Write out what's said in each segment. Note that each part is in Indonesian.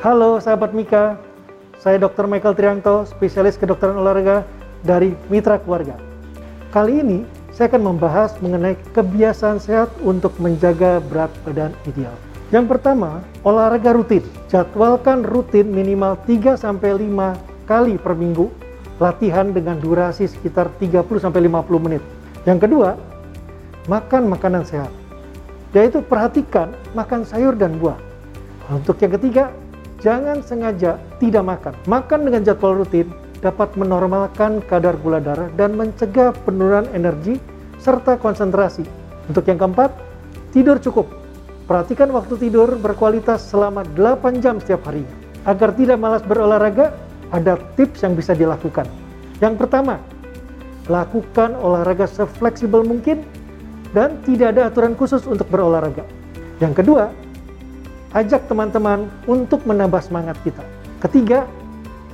Halo sahabat Mika, saya Dr. Michael Triangto, spesialis kedokteran olahraga dari Mitra Keluarga. Kali ini saya akan membahas mengenai kebiasaan sehat untuk menjaga berat badan ideal. Yang pertama, olahraga rutin. Jadwalkan rutin minimal 3-5 kali per minggu, latihan dengan durasi sekitar 30-50 menit. Yang kedua, makan makanan sehat. Yaitu perhatikan makan sayur dan buah. Untuk yang ketiga, jangan sengaja tidak makan. Makan dengan jadwal rutin dapat menormalkan kadar gula darah dan mencegah penurunan energi serta konsentrasi. Untuk yang keempat, tidur cukup Perhatikan waktu tidur berkualitas selama 8 jam setiap harinya. Agar tidak malas berolahraga, ada tips yang bisa dilakukan. Yang pertama, lakukan olahraga sefleksibel mungkin dan tidak ada aturan khusus untuk berolahraga. Yang kedua, ajak teman-teman untuk menambah semangat kita. Ketiga,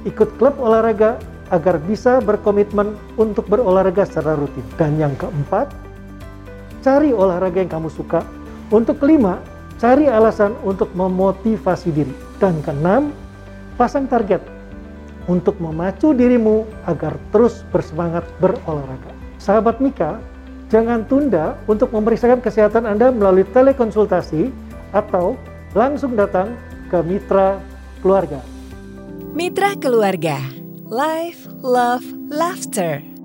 ikut klub olahraga agar bisa berkomitmen untuk berolahraga secara rutin. Dan yang keempat, cari olahraga yang kamu suka untuk kelima, cari alasan untuk memotivasi diri. Dan keenam, pasang target untuk memacu dirimu agar terus bersemangat berolahraga. Sahabat Mika, jangan tunda untuk memeriksakan kesehatan Anda melalui telekonsultasi atau langsung datang ke Mitra Keluarga. Mitra Keluarga, Life, Love, Laughter.